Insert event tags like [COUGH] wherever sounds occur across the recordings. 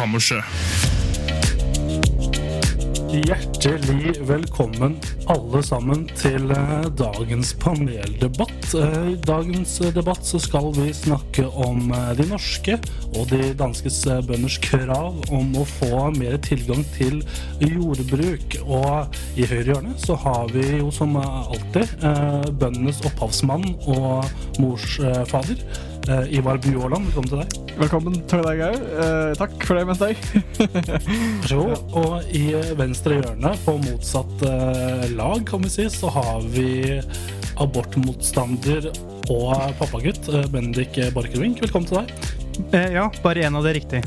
Kammerset. Hjertelig velkommen alle sammen til eh, dagens paneldebatt. Eh, I dagens debatt så skal vi snakke om eh, de norske og de danskes eh, bønders krav om å få mer tilgang til jordbruk. Og i høyre hjørne så har vi jo som alltid bøndenes opphavsmann og morsfader. Eh, Ivar Buåland, velkommen til deg. Velkommen til deg òg. Eh, takk for det, mens deg. Vær så god. [LAUGHS] Og i venstre hjørne, på motsatt eh, lag, kan vi si, så har vi abortmotstander og pappagutt Bendik Borchgrevink. Velkommen til deg. Eh, ja, bare én av det riktig.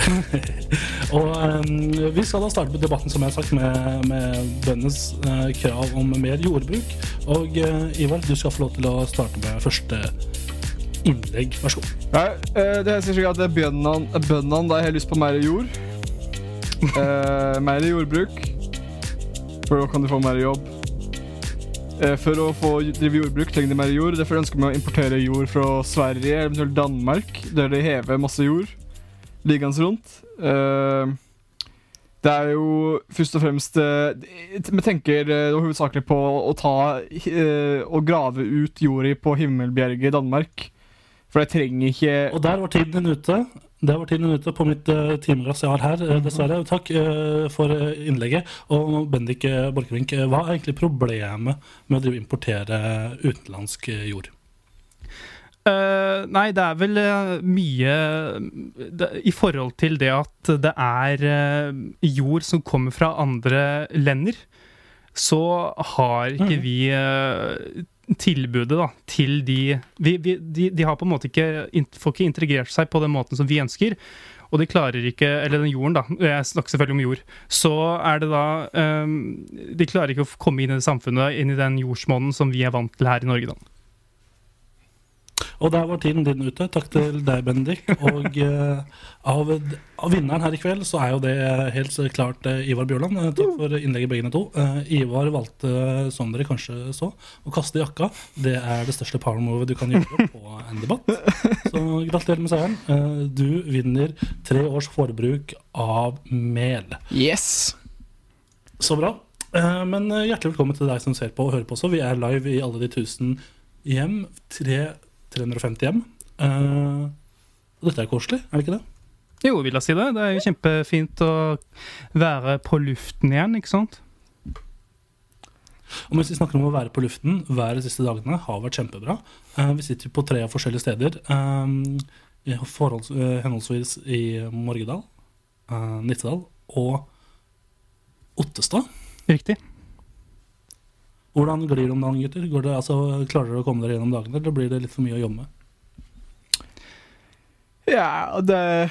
[LAUGHS] Og um, vi skal da starte med debatten, som jeg har sagt, med, med bøndenes uh, krav om mer jordbruk. Og uh, Ivar, du skal få lov til å starte med første innlegg. Vær så god. Nei, eh, det sier seg at det er bøndene bøndene, de har lyst på mer jord. Eh, mer jordbruk. For da kan du få mer jobb. Eh, for å få drive jordbruk trenger de mer jord. Derfor ønsker vi å importere jord fra Sverige eller Danmark, der de hever masse jord liggende rundt. Eh, det er jo først og fremst eh, Vi tenker eh, hovedsakelig på å ta Å grave ut jorda på Himmelbjerget i Danmark. For jeg trenger ikke Og der var tiden din ute. Der var tiden ute på mitt timeglass jeg har her, dessverre. Takk for innlegget. Og Bendik Borchgrevink, hva er egentlig problemet med å importere utenlandsk jord? Eh, nei, det er vel uh, mye det, I forhold til det at det er uh, jord som kommer fra andre lender, så har ikke mm. vi tilbudet da, til de vi, vi, de, de har på en måte ikke får ikke integrert seg på den måten som vi ønsker. Og de klarer ikke Eller den jorden, da. Jeg snakker selvfølgelig om jord. Så er det da um, De klarer ikke å komme inn i det samfunnet, inn i den jordsmonnen som vi er vant til her i Norge, da. Og der var tiden din ute. Takk til deg, Bendik. Og uh, av, av vinneren her i kveld så er jo det helt klart uh, Ivar Bjørland. Uh, takk for innlegget, begge to. Ivar valgte, som dere kanskje så, å kaste jakka. Det er det største move du kan gjøre på en debatt. Så gratulerer med seieren. Du vinner tre års forbruk av mel. Yes! Så bra. Men hjertelig velkommen til deg som ser på og hører på også. Vi er live i alle de tusen hjem. Tre, 350 hjem. Uh, dette er koselig, er det ikke det? Jo, vil jeg si det. Det er jo kjempefint å være på luften igjen, ikke sant? Og mens vi snakker om å være på luften, hver de siste dagene har vært kjempebra. Uh, vi sitter på tre forskjellige steder. Uh, i forholds, uh, henholdsvis i Morgedal, Nittedal og Ottestad. Riktig. Hvordan glir det om dagen, gutter? Går det, altså, klarer dere å komme dere gjennom dagene, eller blir det litt for mye å jobbe med? Ja, det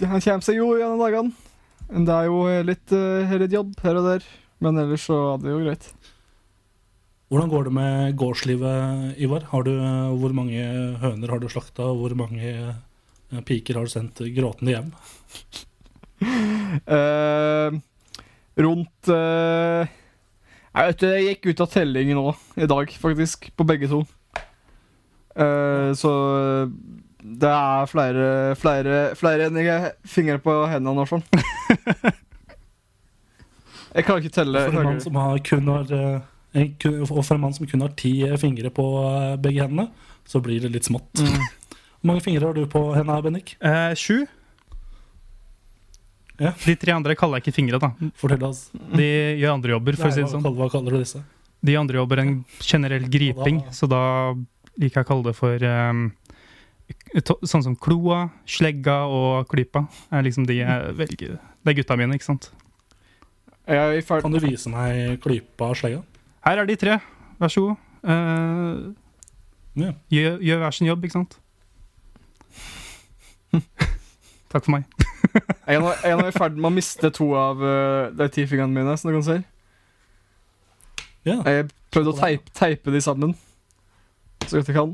Han kommer seg jo gjennom dagene. Det er jo litt, uh, litt jobb her og der. Men ellers så er det jo greit. Hvordan går det med gårdslivet, Ivar? Har du, eh, hvor mange høner har du slakta, og hvor mange eh, piker har du sendt gråtende hjem? [LAUGHS] Eh, rundt eh, Jeg vet jeg gikk ut av telling nå i dag, faktisk. På begge to. Uh, så det er flere, flere, flere enn jeg har fingre på hendene, i sånn. [LAUGHS] Jeg klarer ikke telle. For en mann som har kun har, eh, en, og for en mann som kun har ti fingre på eh, begge hendene, så blir det litt smått. Mm. Hvor mange fingre har du på hendene, Bennik? Eh, sju. Ja. De tre andre kaller jeg ikke fingre, da. Fortell oss. De gjør andre jobber, for å si det sånn. hva kaller du disse? De andre jobber en generell griping, da- så da liker jeg å kalle det for um, Sånn som kloa, slegga og klypa er liksom de jeg velger. Det er gutta mine, ikke sant. Jeg er i Kan du vise meg klypa og slegga? Her er de tre. Vær så god. Uh, Ja. Gjør, gjør hver sin jobb, ikke sant? [LAUGHS] Takk for meg. Jeg er jeg er i ferd med å miste to av uh, de ti fingrene mine, som du kan si. Ja. Jeg prøvde å teipe, teipe de sammen så godt jeg kan.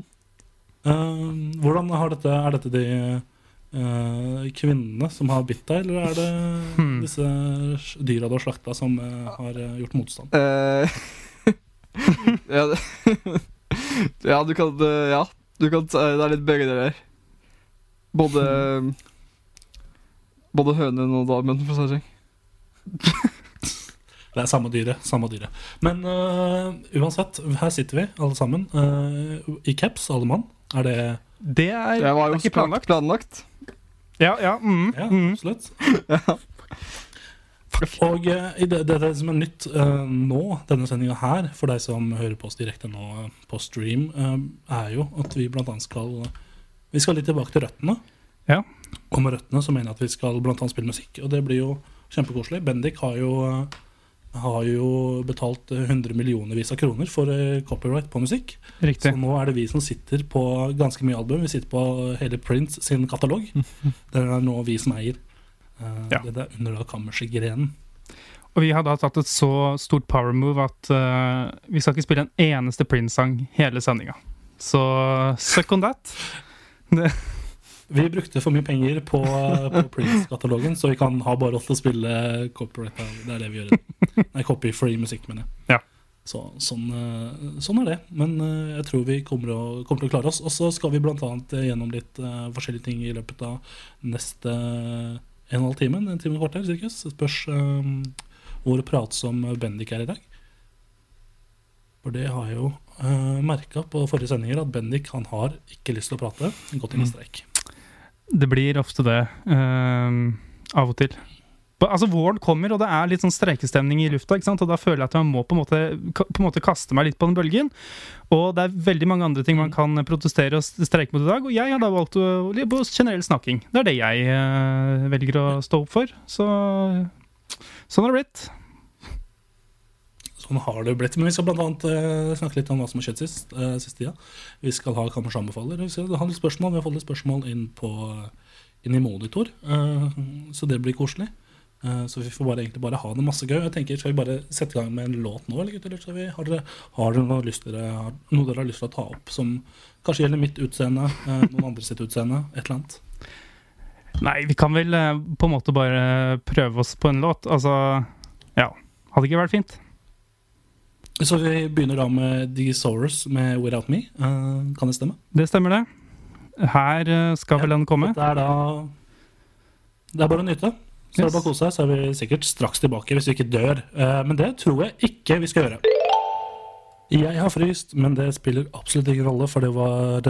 Uh, hvordan har dette Er dette de uh, kvinnene som har bitt deg, eller er det Hmm. disse dyra du har slakta, som uh, har gjort motstand? [LAUGHS] Ja, [LAUGHS] ja, du kan Ja, du kan Det er litt begge deler. Både [LAUGHS] Både hønen og damen, for å si det sånn. [LAUGHS] Det er samme dyret. samme dyret. Men uh, uansett, her sitter vi alle sammen uh, i caps, alle mann. Er det Det er, Det var jo det ikke planlagt. planlagt. Ja, ja. Mm, Ja, mm. absolutt. [LAUGHS] Og uh, det, det, det som er nytt eh, nå, denne sendinga her, for deg som hører på oss direkte nå eh, på stream, eh, er jo at vi blant annet skal Vi skal litt tilbake til røttene. Ja. Og med røttene så mener jeg at vi skal annet spille musikk, og det blir jo kjempekoselig. Bendik har jo, eh, har jo betalt hundre 100 millionervis av kroner for eh, copyright på musikk. Riktig. Så nå er det vi som sitter på ganske mye album. Vi sitter på hele Prince sin katalog. [LAUGHS] Det er nå vi som eier. Eh, Ja. Det er under da kammerset-grenen. Og vi har da tatt et så stort power move at uh, vi skal ikke spille en eneste Prince-sang hele sendinga. Så suck on that. [LAUGHS] Vi brukte for mye penger på, på Prince-katalogen, så vi kan ha bare oss til å spille copyright. Det er det vi gjør. Nei, copy-free musikk, mener jeg. Ja. Så, sånn, eh, sånn er det. Men eh, jeg tror vi kommer, å, kommer til å klare oss. Og så skal vi bl.a. gjennom litt uh, forskjellige ting i løpet av neste en og en halv time. En time og kvarter, cirkus. Det spørs um, hvor pratsom Bendik er i dag. For det har jeg jo uh, merka på forrige sendinger, at Bendik han har ikke lyst til å prate. Gått inn i streik. Det blir ofte det. Uh, av og til. Altså Våren kommer, og det er litt sånn streikestemning i lufta. ikke sant? Og Da føler jeg at jeg må på en, måte, på en måte kaste meg litt på den bølgen. Og det er veldig mange andre ting man kan protestere og streike mot i dag. Og jeg har da valgt å på generell snakking. Det er det jeg uh, velger å stå opp for. Så sånn har det blitt. Sånn har det blitt. Men vi skal blant annet eh, snakke litt om hva som har skjedd sist, uh, siste tida. Vi skal ha Kammers anbefaler. Vi skal ha litt spørsmål. Vi har fått litt spørsmål inn, på, inn i monitor, uh, så det blir koselig. Eh, så vi får bare, egentlig bare ha det masse gøy. Jeg tenker, Skal vi bare sette i gang med en låt nå? Eller, gutter? Eller vi, har, dere, har dere noe, dere, har, noe dere har lyst til å ta opp som kanskje gjelder mitt utseende, eh, noen andre sitt utseende, et eller annet? Nei, vi kan vel eh, på en måte bare prøve oss på en låt. Altså, ja. Hadde ikke vært fint? Så vi begynner da med Digisaurus med 'Without Me'. Uh, kan det stemme? Det stemmer, det. Her eh, skal vel den komme. Det er da Det er bare å nyte. Så er det bare å kose seg, så er vi sikkert straks tilbake hvis vi ikke dør. Uh, Men det tror jeg ikke vi skal gjøre. Jeg har fryst, men det spiller absolutt ingen rolle, for det var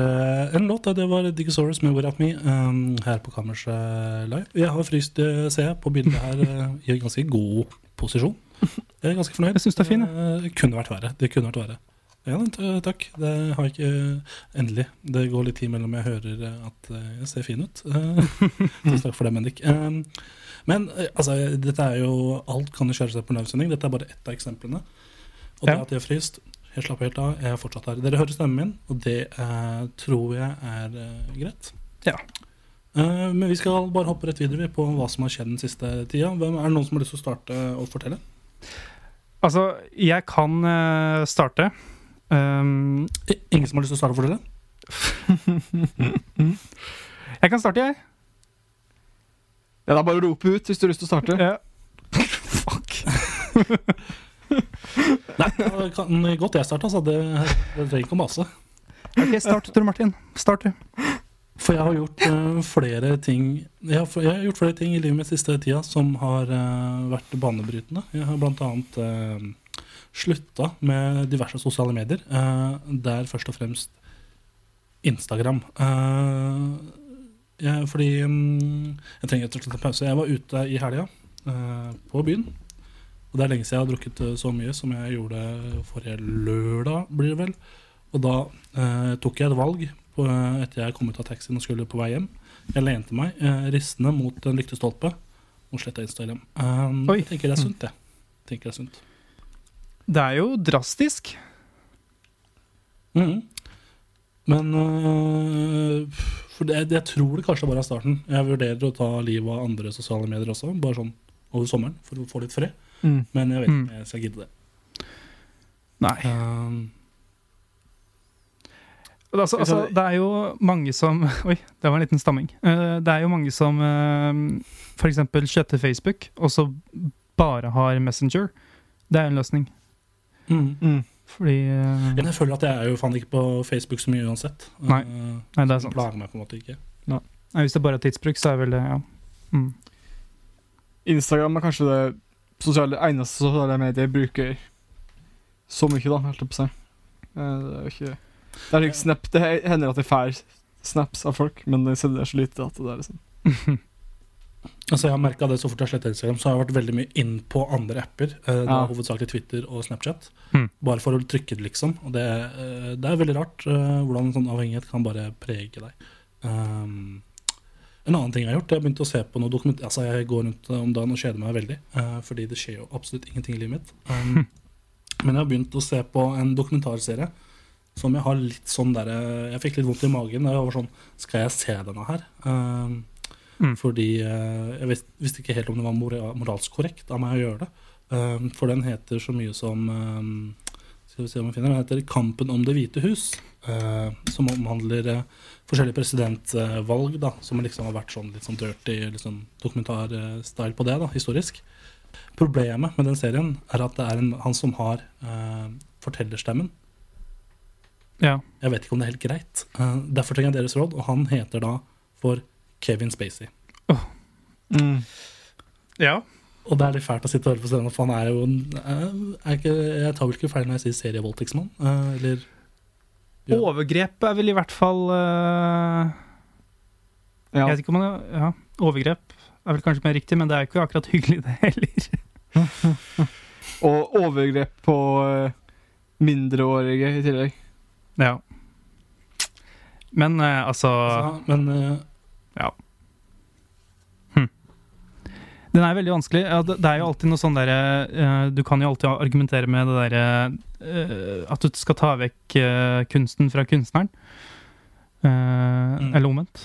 en låt. Det var Digisaurus med 'Without Me' um, her på Kammerset Live. Jeg har fryst, ser jeg, på bildet her i en ganske god posisjon. [LAUGHS] Jeg er ganske fornøyd. Jeg synes det er fin, jeg. Eh, Det kunne vært verre. Det kunne vært verre. Ja, takk. Det har jeg ikke Endelig. Det går litt tid mellom jeg hører eh, at eh, jeg ser fin ut. Eh, [LAUGHS] Tusen takk for det, Bendik. Eh, Men eh, altså, dette er jo Alt kan jo kjøre seg på en livesending. Dette er bare ett av eksemplene. Og det at jeg har fryst Jeg slapper helt av. Jeg er fortsatt her. Dere hører stemmen min, og det er, tror jeg er eh, greit. Ja. Eh, men vi skal bare hoppe rett videre på hva som har skjedd den siste tida. Hvem, er det noen som har lyst til å starte å fortelle? Altså, jeg kan uh, starte. Um, Ingen som har lyst til å starte for dere? jeg kan starte, jeg. Ja, det er bare å rope ut hvis du har lyst til å starte. Ja. Fuck. Nei, da kan godt jeg starte. Altså. Det, det trenger ikke å mase. Ok, start, Tor Martin. Start, du. For jeg har gjort uh, flere ting jeg har, jeg har gjort flere ting i livet mitt siste tida som har uh, vært banebrytende. Jeg har blant annet uh, slutta med diverse sosiale medier, eh, der først og fremst Instagram. Eh, jeg, fordi um, jeg trenger rett og slett en pause. Jeg var ute i helga eh, på byen. Og det er lenge siden jeg har drukket eh, så mye som jeg gjorde forrige lørdag, blir det vel. Og da eh, tok jeg et valg på, etter jeg kom ut av taxien og skulle på vei hjem. Jeg lente meg eh, ristende mot en lyktestolpe og sletta Instagram. Um, Oi. jeg tenker det er sunt, jeg. Tenker det er sunt. Det er jo drastisk. Mhm. Men øh, For det, jeg tror det kanskje bare er starten. Jeg vurderer å ta livet av andre sosiale medier også, bare sånn over sommeren, for å få litt fred. Mm. Men jeg vet Mm. ikke om jeg skal gidde det. Nei. Um, Altså, altså, det er jo mange som [LAUGHS] Oi, det var en liten stamming. Eh, det er jo mange som uh, f.eks. sletter Facebook, og så bare har Messenger. Det er jo en løsning. mm. Mm. Fordi eh, Men jeg føler at jeg er jo faen ikke på Facebook så mye uansett. Nei. Uh, Nei, det er det sant. plager meg på en måte ikke. Nei, hvis det bare er tidsbruk, så er vel det Ja. Mm. Instagram er kanskje det sosiale, eneste sosiale mediet jeg bruker så mye, da, holdt jeg på å si. Eh, Det er jo ikke Det er ikke snap. Det hender at jeg får snaps av folk, men jeg sender så lite at det er liksom [LAUGHS] Altså Jeg har merket det så fort jeg har sletter Instagram, så har jeg vært veldig mye inn på andre apper. Uh, Ja. Hovedsakelig Twitter og Snapchat. Mm. Bare for å trykke det, liksom. Og det, eh, det er veldig rart eh, hvordan en sånn avhengighet kan bare prege deg. Um, en annen ting jeg har gjort, jeg har begynt å se på noe dokument... Altså Jeg går rundt om dagen og kjeder meg veldig, eh, fordi det skjer jo absolutt ingenting i livet mitt. Um, [LAUGHS] men jeg har begynt å se på en dokumentarserie som jeg har litt sånn der Jeg fikk litt vondt i magen. Jeg var sånn Skal jeg se denne her? Um, Mm. Fordi uh, jeg vis, visste ikke helt om det var mora- moralsk korrekt av meg å gjøre det. Um, for den heter så mye som um, Skal vi se om jeg finner Den heter 'Kampen om Det hvite hus'. eh, som omhandler eh, forskjellige presidentvalg, da, som liksom har vært sånn litt sånn dirty liksom, dokumentarstyle på det, da, historisk. Problemet med den serien er at det er en, han som har eh, fortellerstemmen. Ja. Jeg vet ikke om det er helt greit. Uh, derfor trenger jeg deres råd, og han heter da for Kevin Spacey. mm. ja. Og det er litt fælt å sitte og høre på scenen, for han er jo en eh, er ikke, Jeg tar vel ikke feil når jeg sier serievoldtektsmann? Uh, eller Ja. Overgrep er vel i hvert fall uh, Ja. Jeg vet ikke om han Ja, overgrep er vel kanskje mer riktig, men det er jo ikke akkurat hyggelig, det heller. [LAUGHS] Og overgrep på mindreårige i tillegg. Ja. Men uh, altså Altså, men eh, Den er veldig vanskelig. Ja, det, det er jo alltid noe sånn derre uh, Du kan jo alltid argumentere med det derre eh, At du skal ta vekk eh, kunsten fra kunstneren. Mm. Eller omvendt.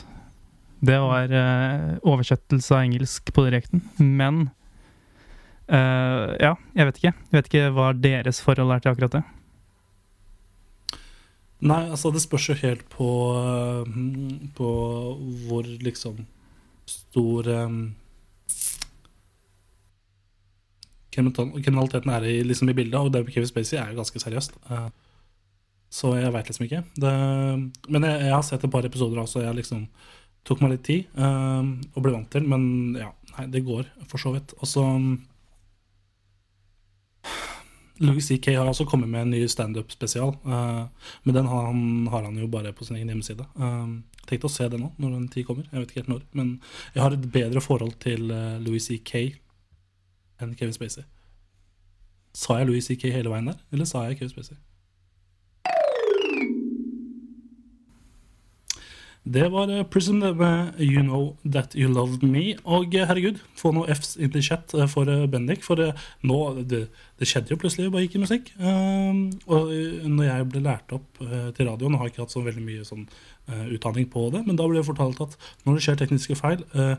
Det var eh, oversettelse av engelsk på direkten. Men eh, Ja, jeg vet ikke. Jeg vet ikke hva deres forhold er til akkurat det. Nei, altså det spørs jo helt på eh, På hvor liksom stor um, kriminaliteten er i, liksom i bildet, og det med Kevin Spacey er jo ganske seriøst. Uh, så jeg veit liksom ikke. Det, men jeg, jeg har sett et par episoder også, jeg liksom tok meg litt tid uh, og ble vant til, men ja, nei, det går for så vidt. Og så Louis C.K. har også kommet med en ny standup-spesial. Uh, men den har han, har han jo bare på sin egen hjemmeside. Uh, tenkte å se det nå, når den tid kommer. Jeg vet ikke helt når. Men jeg har et bedre forhold til uh, Louis C.K. enn Kevin Spacey. Sa jeg Louis C.K. hele veien der, eller sa jeg Kevin Spacey? Det var uh, Prism med You Know That You Loved Me. Og eh, herregud, få noe Fs inn the chat eh, for eh, Bendik. For eh, nå det, det skjedde jo plutselig, bare gikk i musikk. Um, og eh, når jeg ble lært opp eh, til radioen, har jeg ikke hatt så veldig mye sånn uh, utdanning på det, men da ble det fortalt at når det skjer tekniske feil, uh,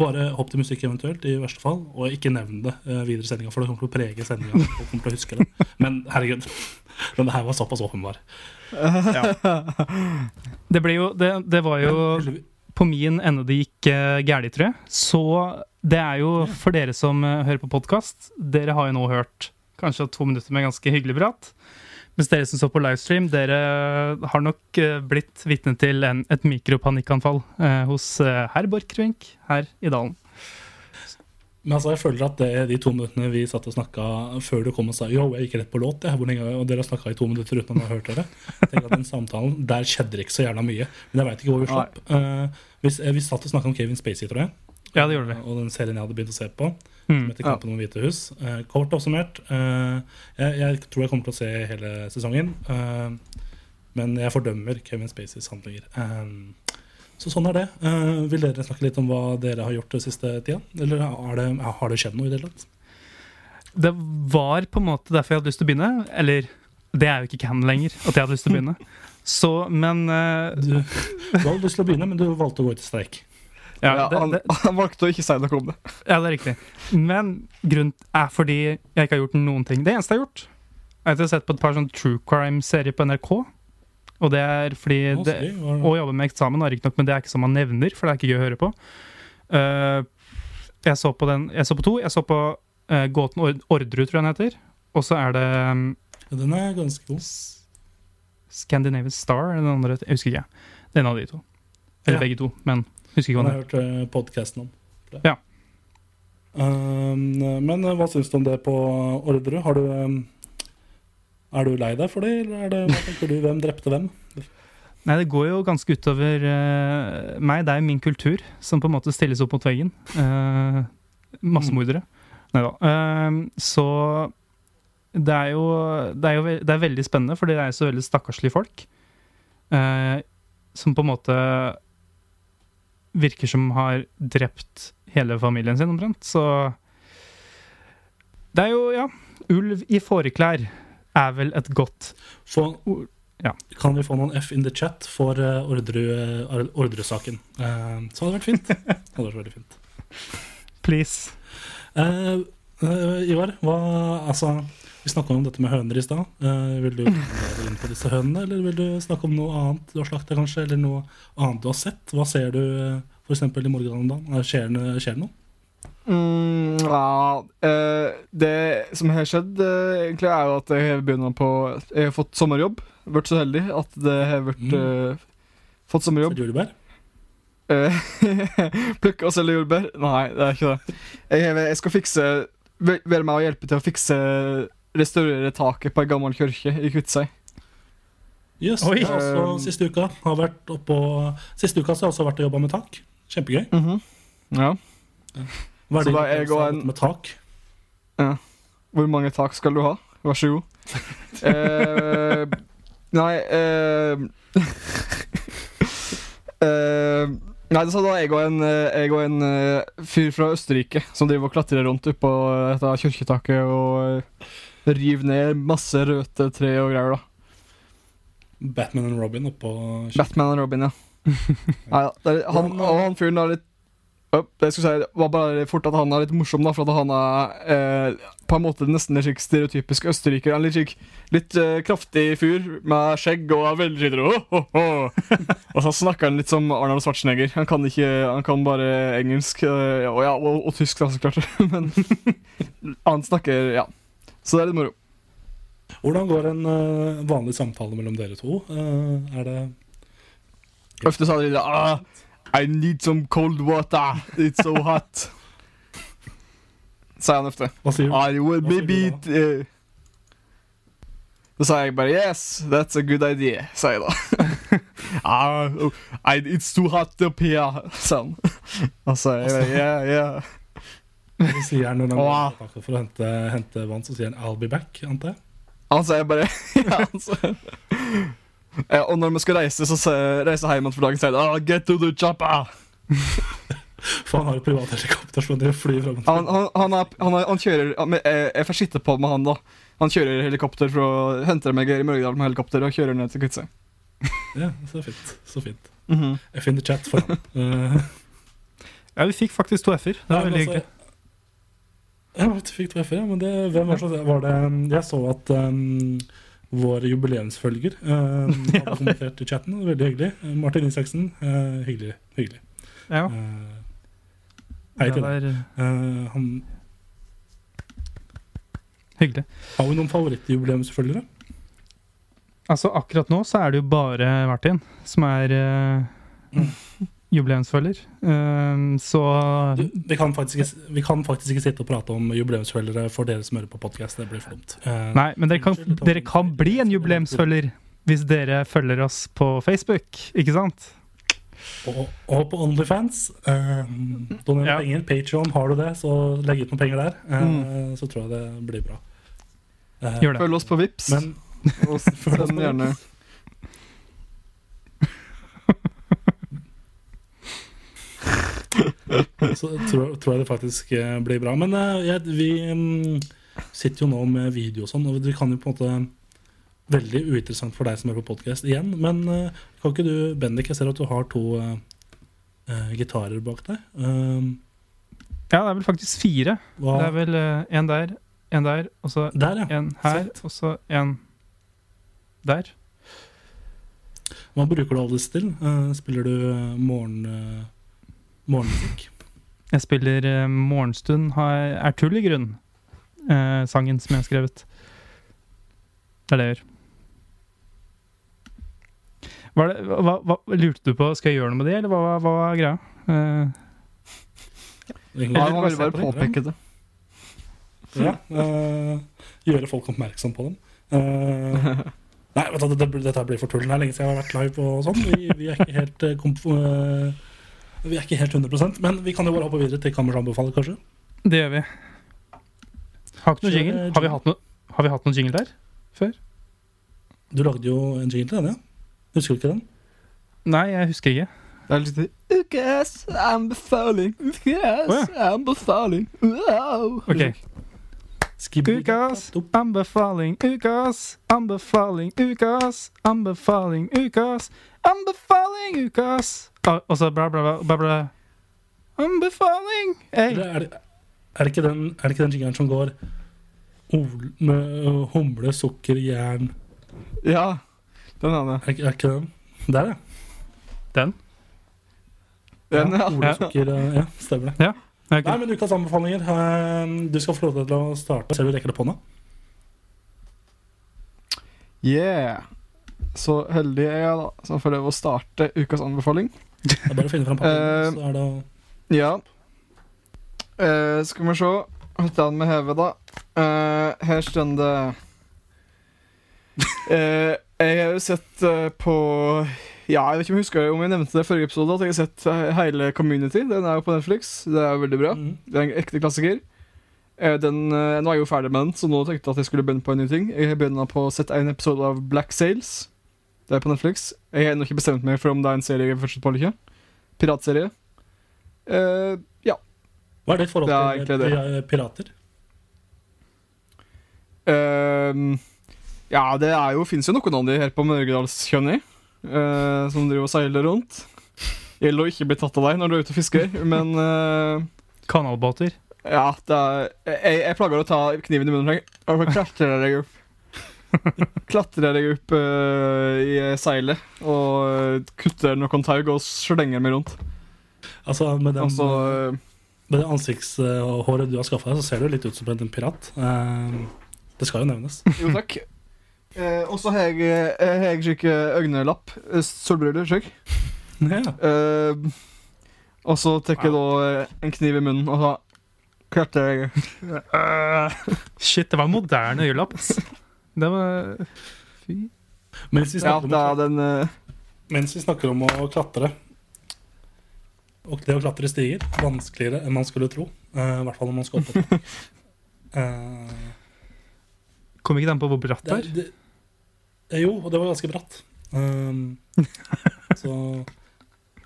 bare hopp til musikk eventuelt, i verste fall, og ikke nevn det uh, videre i sendinga, for det kommer til å prege sendinga. Men herregud, [LAUGHS] den her var såpass åpenbar. Det, ble jo, det, det var jo på min ende det gikk uh, galt, tror jeg. Så det er jo for dere som uh, hører på podkast, dere har jo nå hørt kanskje to minutter med ganske hyggelig prat. Mens dere som så på livestream, dere har nok eh, blitt vitne til en, et mikropanikkanfall eh, hos herr Borchgrevink her i dalen. Men altså, jeg føler at det, de to minuttene vi satt og snakka før du kom og sa jo, jeg gikk rett på låt, jeg, hvor lenge, og dere har snakka i to minutter uten å ha hørt dere. Tenker at den samtalen, Der skjedde det ikke så jævla mye. Men jeg veit ikke hvor vi slapp. Uh, vi, eh, vi satt og snakka om Kevin Spacey, tror jeg. Ja, det gjorde vi. Og den serien jeg hadde begynt å se på, Mm. som heter Kampen om Det hvite hus. Uh, kort oppsummert. uh, jeg, jeg tror jeg kommer til å se hele sesongen. eh, men jeg fordømmer Kevin Spaceys handlinger. Eh, så sånn er det. Uh, vil dere snakke litt om hva dere har gjort den siste tida? Eller det, har det skjedd noe i det hele tatt? Det var på en måte derfor jeg hadde lyst til å begynne. Eller det er jo ikke canon lenger at jeg hadde lyst til å begynne. [LAUGHS] Så, men uh, Du, du hadde lyst til å begynne, men du valgte å gå ut i streik. ja, Ja, det, han, det, han valgte å ikke si noe om det. ja, det er riktig. Men grunnen er fordi jeg ikke har gjort noen ting. Det eneste jeg har gjort, er at jeg har sett på et par sånn true crime-serier på NRK. Og det er fordi Å, det, å jobbe med eksamen, og riktignok, men det er ikke som man nevner, for det er ikke gøy å høre på. Uh, jeg, så på den, jeg så på to. Jeg så på uh, Gåten Ord Orderud, tror jeg den heter. Og så er det um, Den er ganske god. Scandinavian Star, eller den andre. Jeg husker ikke. Det er en av de to. Eller Ja. begge to, men husker ikke hva den er. jeg har hørt uh, podkasten om. Det. Ja. Um, men hva syns du om det på Orderud? Har du um, Er du lei deg for det, eller er det, hva tenker du? Hvem drepte hvem? Nei, det går jo ganske utover uh, meg. Det er jo min kultur som på en måte stilles opp mot veggen. Uh, massemordere. Nei da. Uh, så det er jo, det er jo det er veldig spennende, for det er så veldig stakkarslige folk. Uh, som på en måte virker som har drept hele familien sin, omtrent. Så det er jo, ja Ulv i fåreklær er vel et godt Få, Ja. Kan vi få noen F in the chat for ordresaken? Orderud- uh, Uh, så hadde det vært fint. [LAUGHS] Hadde vært veldig fint. Please. Uh, uh, Ivar, hva Altså, vi snakka om dette med høner i stad. Vil du [LAUGHS] gå inn på disse hønene, eller vil du snakke om noe annet du har slakta, kanskje? Eller noe annet du har sett? Hva ser du f.eks. i morgen om dagen? Er- skjer det noe? Mm, ja, eh, det som har skjedd, eh, egentlig, er jo at jeg har begynt på Jeg har fått sommerjobb. Vært så heldig at det har vært Mm. eh, Fått sommerjobb. Selge jordbær? Eh, [LAUGHS] Plukke og selge jordbær? Nei, det er ikke det. Jeg, har- jeg skal fikse Være med og hjelpe til å fikse Restaurere taket på ei gammel kirke i Kviteseid. Yes, Oi. Um, siste uka har vært oppå Siste uka så har jeg også vært og jobba med tak. Kjempegøy. Ja. Hva er Så din da jeg og en- med tak? Hvor mange tak skal du ha? Vær så god. [LAUGHS] eh, nei eh, [LAUGHS] eh, Nei, så da er jeg og en, eh, jeg og en eh, fyr fra Østerrike som driver og klatrer rundt oppå dette kirketaket og river ned masse røde tre og greier, da. Batman and Robin oppå Batman og Robin, ja. [LAUGHS] Nei, ja er, han, og han fyren har litt det jeg skulle si, det var bare fort at han er litt morsom, da, for at han er eh, på en måte nesten en slik stereotypisk østerriker. En litt, slik, litt eh, kraftig fyr med skjegg og er veldig skyter. Oh, oh, oh. og så snakker han litt som Arnold Schwarzenegger. Han kan, ikke, han kan bare engelsk eh, og, ja, og, og tysk, da, så klart. [LAUGHS] Men han snakker Ja. Så det er litt moro. Hvordan går en uh, vanlig samtale mellom dere to? Uh, er det Ofte sa de ah, I need some cold water. It's so hot. Sier han ofte. Hva sier du? I will maybe uh, Da sa jeg bare Yes, that's a good idea, sa jeg da. [LAUGHS] ah, oh, I, it's too hot up here, sa han. Og så jeg bare, yeah, yeah. Så sier han når han går tilbake for å hente, hente vann? Så sier han 'I'll be back', antar jeg? Han sa jeg bare [LAUGHS] ja, han sa, ja, Og når vi skal reise, så reiser reise hjem for dagen, sier jeg ah, Get to the chopper! [LAUGHS] For han har jo privat helikopter, så han flyr fram og Han, han, han, er, han, er, han kjører Jeg, jeg får sitte på med han, da. Han kjører helikopter for å hente meg i Mørgedal med helikopter og kjører ned til Kvitsøy. Ja, så fint. Så fint. Mhm. Jeg finner chat for han. [LAUGHS] Eh, Ja, vi fikk faktisk to f-er. Det er veldig altså, hyggelig. Ja, vi fikk treffe, ja. Men det, hvem var det, var det Jeg så at um, vår jubileumsfølger um, [LAUGHS] hadde kommentert i chatten. Veldig hyggelig. Eh, Martin Isaksen. uh, hyggelig. hyggelig. Ja, Uh, hei til deg. Eh, han, hyggelig. har vi noen favorittjubileumsfølgere? Altså, akkurat nå så er det jo bare Martin som er uh, jubileumsfølger. Um, så vi, kan faktisk ikke, vi kan faktisk ikke sitte og prate om jubileumsfølgere for dere som hører på podkast. Det blir for dumt. Uh, Nei, men dere kan, dere kan bli en jubileumsfølger hvis dere følger oss på Facebook, ikke sant? Og, og på Onlyfans. Uh, doner Ja. penger. Patreon, har du det, så legg ut noen penger der. eh, Så tror jeg det blir bra. Eh, Gjør det. Følg oss på Vips Men og send gjerne så tror, tror jeg det faktisk eh, blir bra. Men ja, vi mm, sitter jo nå med video og sånn, og vi kan jo på en måte veldig uinteressant for deg som er på podkast igjen. Men eh, kan ikke du, Bendik, jeg ser at du har to uh, eh, gitarer bak deg. Uh, Ja, det er vel faktisk fire. hva Det er vel uh, en der, en der, og så Der, ja. en her, Sett. og så en der. Hva bruker du alles til? Uh, spiller du eh, morgen, eh, morgenmusikk? Jeg spiller uh, 'Morgenstund har, er tull i grunn', uh, sangen som jeg har skrevet. Det er det jeg gjør. Var det, hva, hva, lurte du på Skal jeg gjøre noe med det, eller hva, hva, var greia? Uh, Egentlig Ja, bare påpeke det. Ja, Uh, gjøre folk oppmerksom på dem. Uh, nei, vet du, det, dette blir for tull. Det er lenge siden jeg har vært live og sånn. Vi, vi er ikke helt komf eh, Vi er ikke helt 100% men vi kan jo bare hoppe videre til Kammers anbefaler, kanskje. det gjør vi. Har ikke noe jingle. Har vi hatt noe, har vi hatt noen jingle der før? Du lagde jo en jingle til den, ja? Husker du ikke den? Nei, jeg husker ikke. Det er litt Ukas anbefaling, ukas anbefaling. Wow. Ok. Ukas anbefaling, ukas anbefaling, ukas anbefaling, ukas anbefaling, ukas Ah, Og så bla, bla, bla, bla. Anbefaling! Hey. Er det, er det ikke den, er det ikke den jingeren som går ol, med humle, sukker, jern Ja, den er det. Er, er ikke den? Der, ja. Den? Den, ja. Ole, Ja. sukker, øh, ja, stemmer det. Ok. Nei, men ukas anbefalinger. eh, Du skal få lov til å starte. Ser du rekker det på nå? Yeah. Så heldig er jeg, da, som får lov å starte ukas anbefaling. Det er bare å finne fram Eh, papiret, så er det Ja. Uh, skal vi se. Litt an med hevet, da. Uh, her står det uh, [LAUGHS] Jeg har jo sett eh, på Ja, jeg vet ikke om jeg husker om jeg nevnte det i forrige episode, at jeg har sett eh, hele Community. Den er jo på Netflix. Det er jo veldig bra. Mm. Det er en ekte klassiker. Eh, Den, eh, nå er jeg jo ferdig med den, så nå tenkte jeg at jeg skulle begynne på en ny ting. Jeg begynner på å sette en episode av Black Sails. Det er på Netflix. Jeg har ennå ikke bestemt meg for om det er en serie jeg vil fortsette på eller ikke. Piratserie. Uh, ja. Hva er ditt forhold er til det. pirater? Uh, ja, det er jo, finnes jo noen av de her på Mørgedalskjønni uh, som driver og seiler rundt. Gjelder å ikke bli tatt av deg når du er ute og fisker, men uh, Kanalbåter. ja, det er, jeg, jeg plager å ta kniven i munnen og så klatrer jeg opp. Klatrer jeg opp uh, i seilet og eh, kutter noen tau og slenger meg rundt. Altså, med, den, Altså, eh, med det ansiktshåret du har skaffa deg, så ser du litt ut som en pirat. Uh, Det skal jo nevnes. [LAUGHS] jo takk. Uh, og så har jeg, jeg slik øynelapp. Solbriller, slik. Ja. Og så tar jeg da en kniv i munnen, og så klatrer jeg. Shit, det var moderne øyelapp. [LAUGHS] Det var Fy. Mens, vi snakker ja, om, den uh... mens vi snakker om å klatre Og det å klatre stiger vanskeligere enn man skulle tro. Uh, I hvert fall når man skal opp. på tak. uh, Kom ikke den på hvor bratt det, er? det, jo, og det var ganske bratt. Um, [LAUGHS] så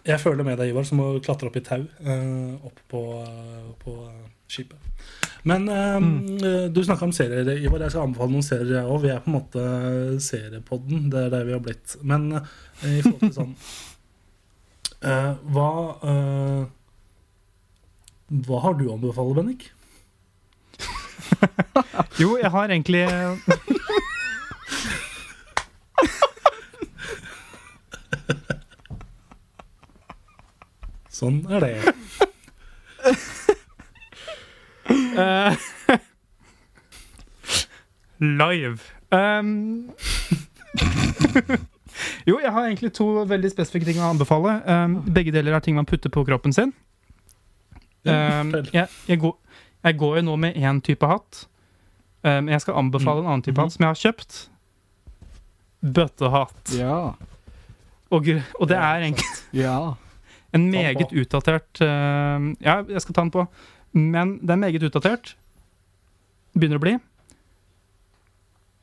jeg føler med deg, Ivar, som å klatre opp i tau eh, opp på, eh, på eh, skipet. Men eh, du snakka om serier, Ivar. Jeg skal anbefale noen serier, jeg òg. Vi er på en måte seriepodden. Det er der vi har blitt. Men i forhold til sånn [LAUGHS] Hva Hva har du å anbefale, Bennik? [LAUGHS] Jo, jeg har egentlig [LAUGHS] Sånn er det. eh, Live. Um, [LAUGHS] jo, jeg har egentlig to veldig spesifikke ting å anbefale. Um, begge deler er ting man putter på kroppen sin. Um, jeg, jeg, går, jeg går jo nå med én type hatt. Um, jeg skal anbefale en annen type hatt som jeg har kjøpt. Bøttehatt. Ja. Og, gr- og det er egentlig Ja. En meget utdatert uh, Ja, jeg skal ta den på. Men den er meget utdatert. Begynner å bli.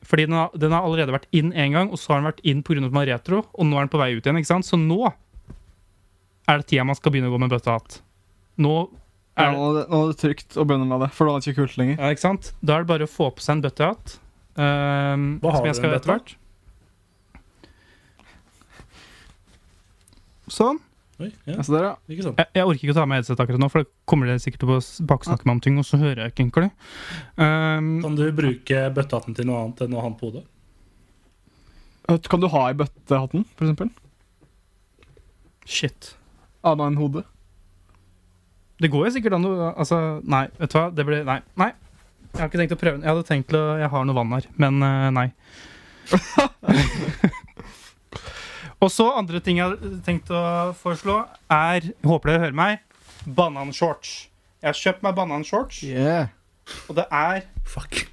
Fordi den har, den har allerede vært inn én gang, og så har den vært inn pga. at man er retro. Og nå er den på vei ut igjen. ikke sant? Så nå er det tida man skal begynne å gå med bøttehatt. Nå er, ja, det, nå er det trygt å begynne med det, for da er det ikke kult lenger. Ja, ikke sant? Da er det bare å få på seg en bøttehatt. Um, eh, Hva har som du etter hvert. Sånn. Oi, ja, Ja, der, ja. ikke sant. Jeg, jeg orker ikke å ta med headset akkurat nå, for da kommer dere sikkert til å baksnakke meg om ting, og så hører jeg ikke egentlig. Um, Kan du bruke bøttehatten til noe annet enn å ha den på hodet? Kan du ha i bøttehatten, for eksempel? shit. Annet enn hodet? Det går jo sikkert an å Altså, nei, vet du hva. Det blir Nei. nei. Jeg har ikke tenkt å prøve den. Jeg hadde tenkt å Jeg har noe vann her, men eh, nei. [LAUGHS] [LAUGHS] og så andre ting jeg har tenkt å foreslå, er Håper dere hører meg. Bananshorts. Jeg har kjøpt meg bananshorts, Yeah. og det er Fuck. [LAUGHS]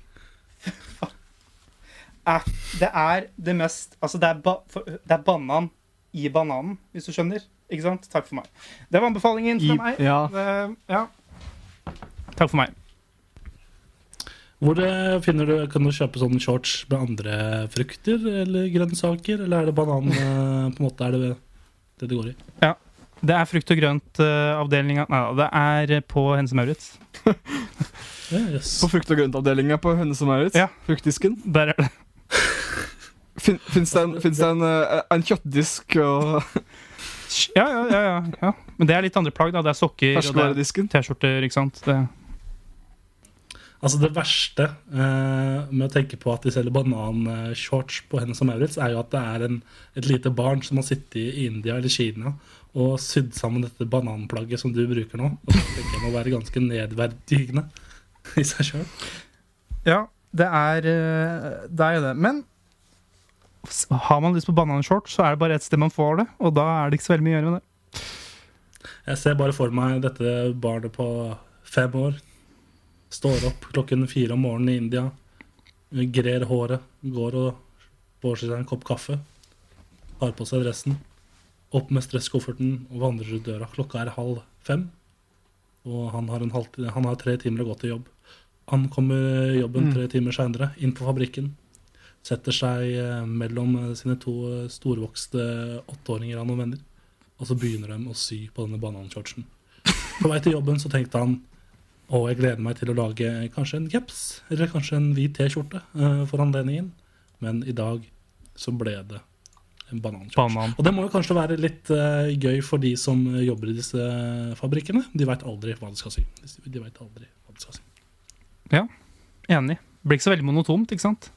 det er det mest Altså, det er, ba, det er banan i bananen, hvis du skjønner. Ikke sant? Takk for meg. Det var anbefalingen fra meg. ja. Det- ja. Takk for meg. Hvor eh, finner du, Kan du kjøpe sånne shorts med andre frukter eller grønnsaker, eller er det banan eh, på en måte er det det det går i? Ja. Det er frukt og grønt-avdelinga Nei da, det er på Hense Maurits. [LAUGHS] Yes. På frukt- og grøntavdelinga på Hense og Maurits. Ja. Fruktdisken. Der er det. [LAUGHS] Fin, Fins det, en, finnes det en, eh, en kjøttdisk og Ja, ja, ja, ja, ja. Men det er litt andre plagg. da Det er sokker og det er? T-skjorter. ikke sant? Det. Altså Det verste eh, med å tenke på at de selger bananshorts på Hennes og Maurits, er jo at det er en, et lite barn som har sittet i India eller Kina og sydd sammen dette bananplagget som du bruker nå. Og det tenker jeg må være ganske nedverdigende i seg sjøl. Ja, det er eh, Det er jo det. Men har man lyst på bananshorts, så er det bare ett sted man får det. Og da er det ikke så veldig mye å gjøre med det. Jeg ser bare for meg dette barnet på fem år. Står opp klokken fire om morgenen i India, grer håret, går og får seg en kopp kaffe, Har på seg dressen, opp med stresskofferten og vandrer ut døra. Klokka er halv fem, og han har, en halv, han har tre timer å gå til jobb. Han kommer jobben tre timer seinere, inn på fabrikken. Setter seg eh, mellom sine to storvokste åtteåringer av noen venner. Og så begynner de å sy på denne bananshortsen. På vei til jobben så tenkte han å, jeg gleder meg til å lage kanskje en caps eller kanskje en hvit T-skjorte uh, for anledningen. Men i dag så ble det en bananshorts. Banan. Og det må jo kanskje være litt uh, gøy for de som eh, jobber i disse fabrikkene. De veit aldri hva de skal si. De vet aldri hva de skal si. Enig. Det blir ikke så veldig monotont, ikke sant?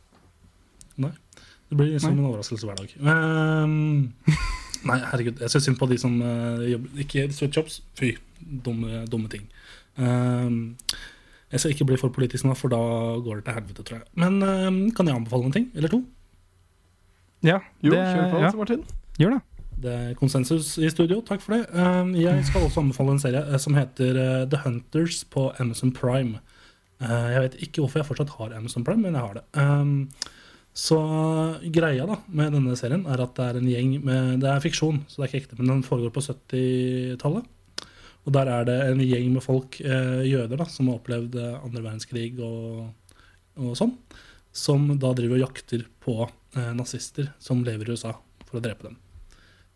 Nei. Det blir som en overraskelse hver dag. Ehm, [LAUGHS] nei, herregud. Jeg syns synd på de som uh, jobber Ikke sweatshops. Fy. Dumme, dumme ting. Ehm, jeg skal ikke bli for politisk nå, for da går det til helvete, tror jeg. Men uh, kan jeg anbefale en ting eller to? Ja, Jo, det, kjør på, ja, Martin. gjør det. Det er konsensus i studio, takk for det. Ehm, jeg skal også anbefale en serie eh, som heter eh, The Hunters på Amazon Prime. Eh, jeg vet ikke hvorfor jeg fortsatt har Amazon Prime, men jeg har det. Så greia da med denne serien er at det er en gjeng med Det er fiksjon, så det er ikke ekte, men den foregår på 70-tallet. Og der er det en gjeng med folk, eh, jøder, da, som har opplevd eh, andre verdenskrig og, og sånn, som da driver og jakter på eh, nazister som lever i USA, for å drepe dem.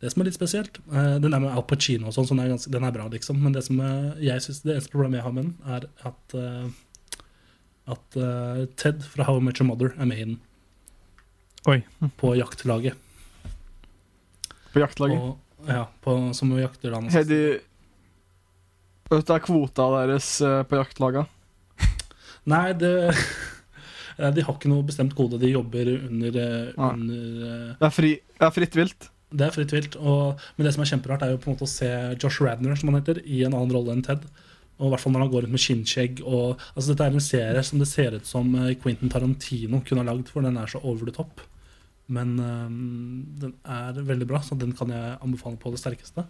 Det som er litt spesielt eh, Den er med Al Pacino og sånn, så den er, ganske, den er bra, liksom. Men det som eh, jeg synes, det eneste problemet jeg har med den, er at eh, at Ted fra How I Met Your Mother er med i den. Oi. [LAUGHS] På jaktlaget. På jaktlaget. Og, ja, på, som jakter da Har de Vet du kvota deres eh, på jaktlaga? [LAUGHS] Nei, det [LAUGHS] De har ikke noe bestemt kode. De jobber under, eh, under eh, Det er, fri, det er fritt vilt. Det er fritt vilt. Og, men det som er kjemperart, er jo på en måte å se Josh Radner som han heter, i en annen rolle enn Ted. Og i hvert fall når han går rundt med skinnskjegg. Og, altså, dette er en serie som det ser ut som Quentin Tarantino kunne ha lagd, for den er så over the top. Men eh, den er veldig bra, så den kan jeg anbefale på det sterkeste.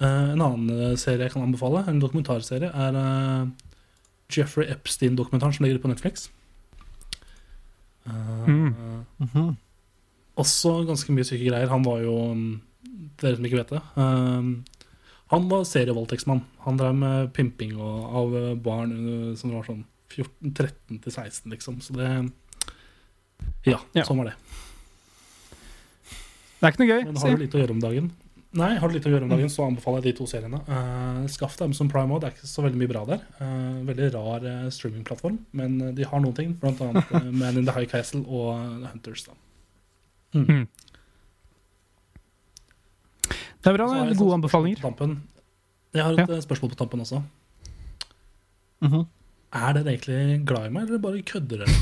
Eh, en annen eh, serie jeg kan anbefale, en dokumentarserie, er Jeffrey Epstein-dokumentaren som ligger på Netflix. Uh, Mm. også ganske mye syke greier. Han var jo mm, Dere som ikke vet det. Uh, han var serievoldtektsmann. Han drev med pimping og, av barn som var sånn 14, 13 til 16, liksom. Så det Ja, Ja. sånn var det. Det er ikke noe gøy. Men har du litt å gjøre om dagen? Nei, har du litt å gjøre om dagen, så anbefaler jeg de to seriene. Uh, Skaff deg Amazon Prime òg, det er ikke så veldig mye bra der. Uh, veldig rar uh, streamingplattform, men de har noen ting. Blant annet uh, Man in the High Castle og The Hunters. da. Det er bra. Det er Gode anbefalinger. Jeg har et ja. spørsmål på tampen også. Mhm. Er dere egentlig glad i meg, eller bare kødder dere?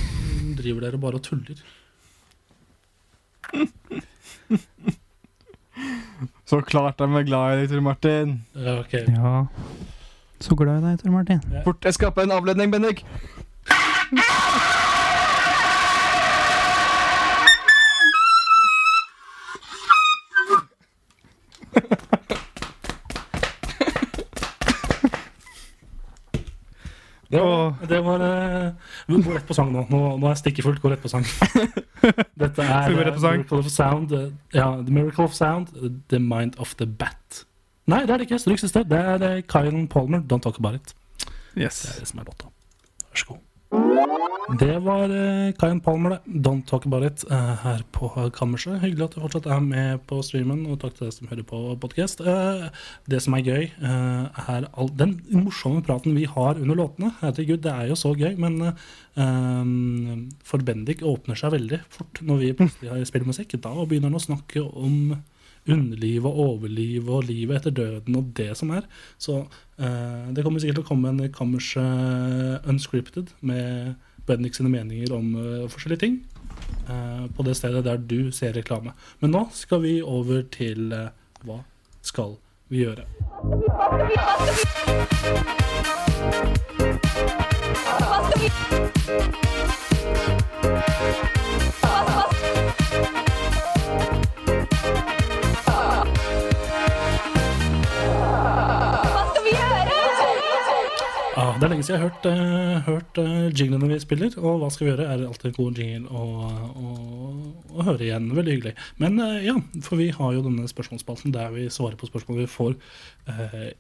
Driver dere bare og tuller? [LAUGHS] Så klart de er glad i deg, Tor Martin. Ja, ok. Ja. Så glad i deg, Tor Martin. Fort, jeg skaper en avledning, Bendik. Det var, det var Vi går rett på sang nå. Nå, nå er jeg stikkefullt. [LAUGHS] Gå rett på sang. Dette er gå eh, Miracle of Sound. Uh, Ja, The Miracle of Sound, The Mind of the Bat. Nei, det er det ikke. Stryk siste. Det er eh, Kyle Palmer, Don't Talk About It. Yes. Det er det som er låta. Vær så god. Det var uh, Kyan Palmer, det. Don't Talk About It eh, her på Kammerset. Hyggelig at du fortsatt er med på streamen, og takk til deg som hører på podkast. det som er gøy, eh, er all den morsomme praten vi har under låtene. Herregud, det er jo så gøy, men eh, for Bendik åpner seg veldig fort når vi plutselig spiller musikk. Da begynner han å snakke om underliv og overliv og livet etter døden og det som er. Så eh, det kommer sikkert til å komme en Kammers uh, Unscripted med Bendik sine meninger om uh, forskjellige ting uh, på det stedet der du ser reklame. Men nå skal vi over til eh, Hva skal vi gjøre? Hva det er lenge siden jeg har hørt, uh, hørt uh, jinglene vi spiller, og hva skal vi gjøre? er alltid en god jingle å, høre igjen. Veldig hyggelig. Men uh, ja, for vi har jo denne spørsmålsspalten der vi svarer på spørsmål vi får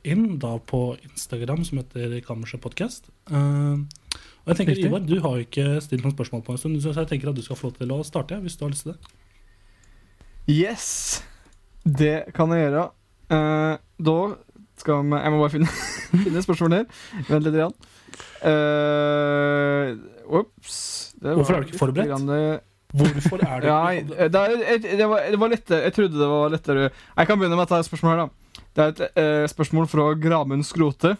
inn, da på Instagram, som heter Kammerset Podcast. Og jeg tenker, Riktig. Ivar, du har jo ikke stilt noen spørsmål på en stund, så jeg tenker at du skal få til å starte, hvis du har lyst til det. Yes, det kan jeg gjøre. Da skal vi Jeg må bare finne, [LAUGHS] finne spørsmålet her. Vent litt. Igjen. Uh, Ops. Hvorfor er du ikke forberedt? grann, eh, Hvorfor er du Ja, eh, det, er, et- det, var, det var lettere Jeg trodde det var lettere Jeg kan begynne med dette spørsmålet her, da. Det er et eh, spørsmål fra Gramund Skrote.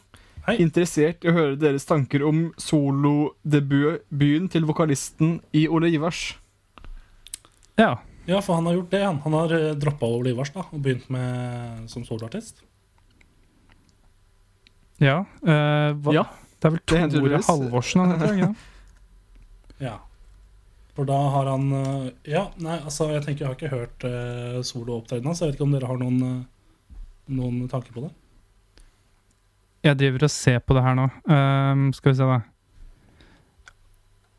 Hei. Interessert i å høre deres tanker om solodebuten til vokalisten i Ole Ivars. Ja. Ja, for han har gjort det. Han, han har uh, droppa Ole Ivars da, og begynt med som soloartist. Ja. Uh, hva, Ja, Det er vel Tore. Halvorsen han heter, Ja. [LAUGHS] Ja. For da har han eh, Ja, nei, altså, jeg tenker jeg har ikke hørt uh, soloopptredenen hans. Jeg vet ikke om dere har noen, uh, noen tanker på det? Jeg driver og ser på det her nå. Um, skal vi se, da.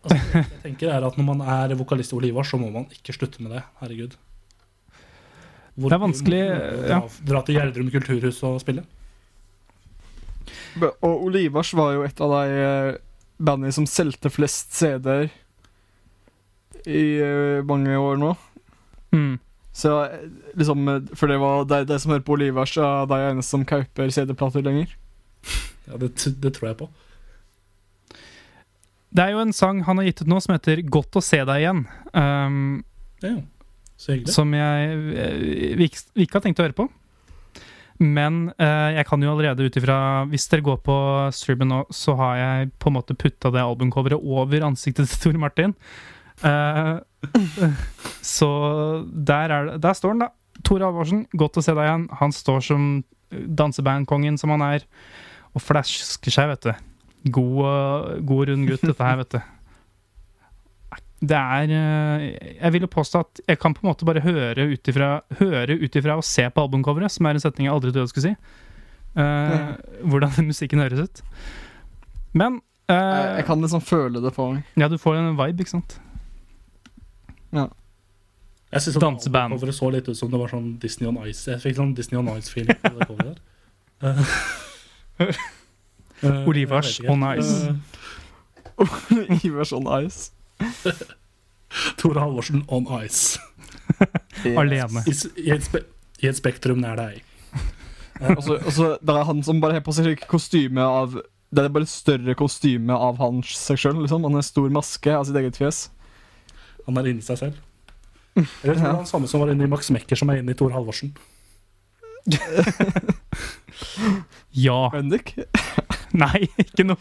Altså, det jeg tenker er at Når man er vokalist i Olivas, så må man ikke slutte med det. Herregud. Hvor- Det er vanskelig, Dra, dra til Gjerdrum kulturhus og spille. Og Olivas var jo et av de eh, bandene som solgte flest CD-er i eh, mange år nå. Mm. Så eh, liksom For det var de, de som hører på Olivas Ivars, er de eneste som kauper CD-plater lenger. Ja, det, det tror jeg på. Det er jo en sang han har gitt ut nå som heter 'Godt å se deg igjen'. Um, Ja, så hyggelig. som jeg vi ikke, vi ikke har tenkt å høre på. Men eh, jeg kan jo allerede ut ifra Hvis dere går på streamen nå, så har jeg på en måte putta det albumcoveret over ansiktet til Tor Martin. Eh, [LAUGHS] så der, er det, der står han, da. Tor Halvorsen, godt å se deg igjen. Han står som dansebandkongen som han er, og flasker seg, vet du. God, god rund gutt, dette her, vet du. Det er eh, Jeg vil jo påstå at jeg kan på en måte bare høre ut ifra Høre ut ifra og se på albumcoveret, som er en setning jeg aldri trodde jeg skulle si. eh, hvordan musikken høres ut. Men uh, Jeg, jeg kan liksom føle det på meg. Ja, du får en vibe, ikke sant? Ja. Jeg Danseband. Coveret så litt ut som det var sånn Disney on Ice. Jeg fikk sånn Disney on Ice-feeling på det coveret der. [LAUGHS] Ikke. on Ice. [LAUGHS] Olivers on ice. [LAUGHS] Tore Halvorsen on Ice. Alene. I, i, et spe, I et spektrum nær deg. [LAUGHS] Og så, det er han som bare har på seg kostyme av Det er bare et større kostyme av han seg sjøl. Liksom. Han har en stor maske av sitt eget fjes. Han er inni seg selv. Eller er det han samme som var inni Max Mekker, som er inni i Tor Halvorsen. [LAUGHS] Ja. Bendik? Nei, ikke noe.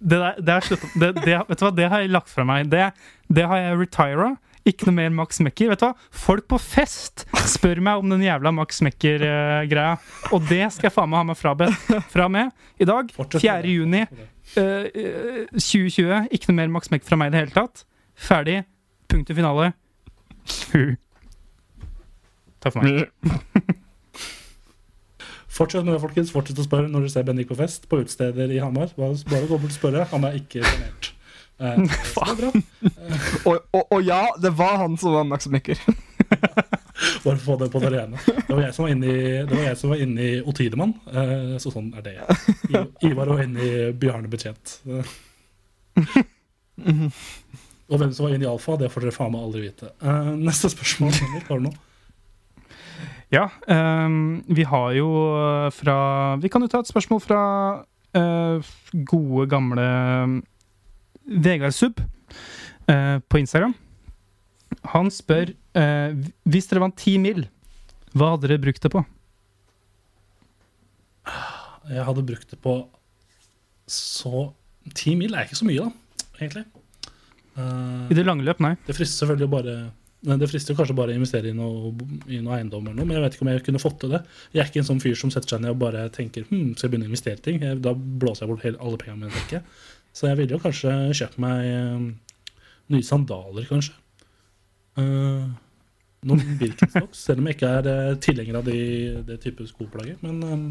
Det, der, det, er slutt, det, det, vet du hva, det har jeg lagt fra meg. Det, det har jeg retira. Ikke noe mer Max Mekker. Vet du hva? Folk på fest spør meg om den jævla Max Mekker-greia. Og det skal jeg faen meg ha meg frabedt fra med. I dag, 4. juni eh, eh, 2020. Ikke noe mer Max Mekker fra meg i det hele tatt. Ferdig. Punktum finale. Takk for meg. [LAUGHS] Fortsett med det, folkens. Fortsett å spørre når dere ser Bendik på fest på utesteder i Hamar. Bare, bare gå bort og spørre. Han er ikke sjenert. Eh. [LAUGHS] [LAUGHS] Og, og, og ja, det var han som var maksimikker. [LAUGHS] Bare få det på det rene. Det var jeg som var inne i, det var jeg som var inne i Otidemann, eh, så sånn er det. I- Ivar var inne i Bjarne Betjent. Og hvem som var inne i Alfa, det får dere faen meg aldri vite. Eh, neste spørsmål. Har du noe? Ja, um, vi har jo eh, fra Vi kan jo ta et spørsmål fra uh, gode, gamle mm, Vegard Sub uh, på Instagram. Han spør uh, Hvis dere vant ti mil, hva hadde dere brukt det på? Jeg hadde brukt det på så Ti mil er ikke så mye, da, egentlig. I det lange løp, nei. Det frister selvfølgelig å bare Det frister kanskje bare å investere i noe, i noe eiendom, eller noe, men jeg vet ikke om jeg kunne fått til det. Jeg er ikke en sånn fyr som setter seg ned og bare tenker hm, skal jeg begynne å investere i ting. Jeg, da blåser jeg bort alle pengene mine. tenker jeg. Så jeg ville jo kanskje kjøpt meg eh, nye sandaler, kanskje. Uh, noen [LAUGHS] Birkenstocks, selv om jeg ikke er uh, tilhenger av de, det type skoplagget. Men um,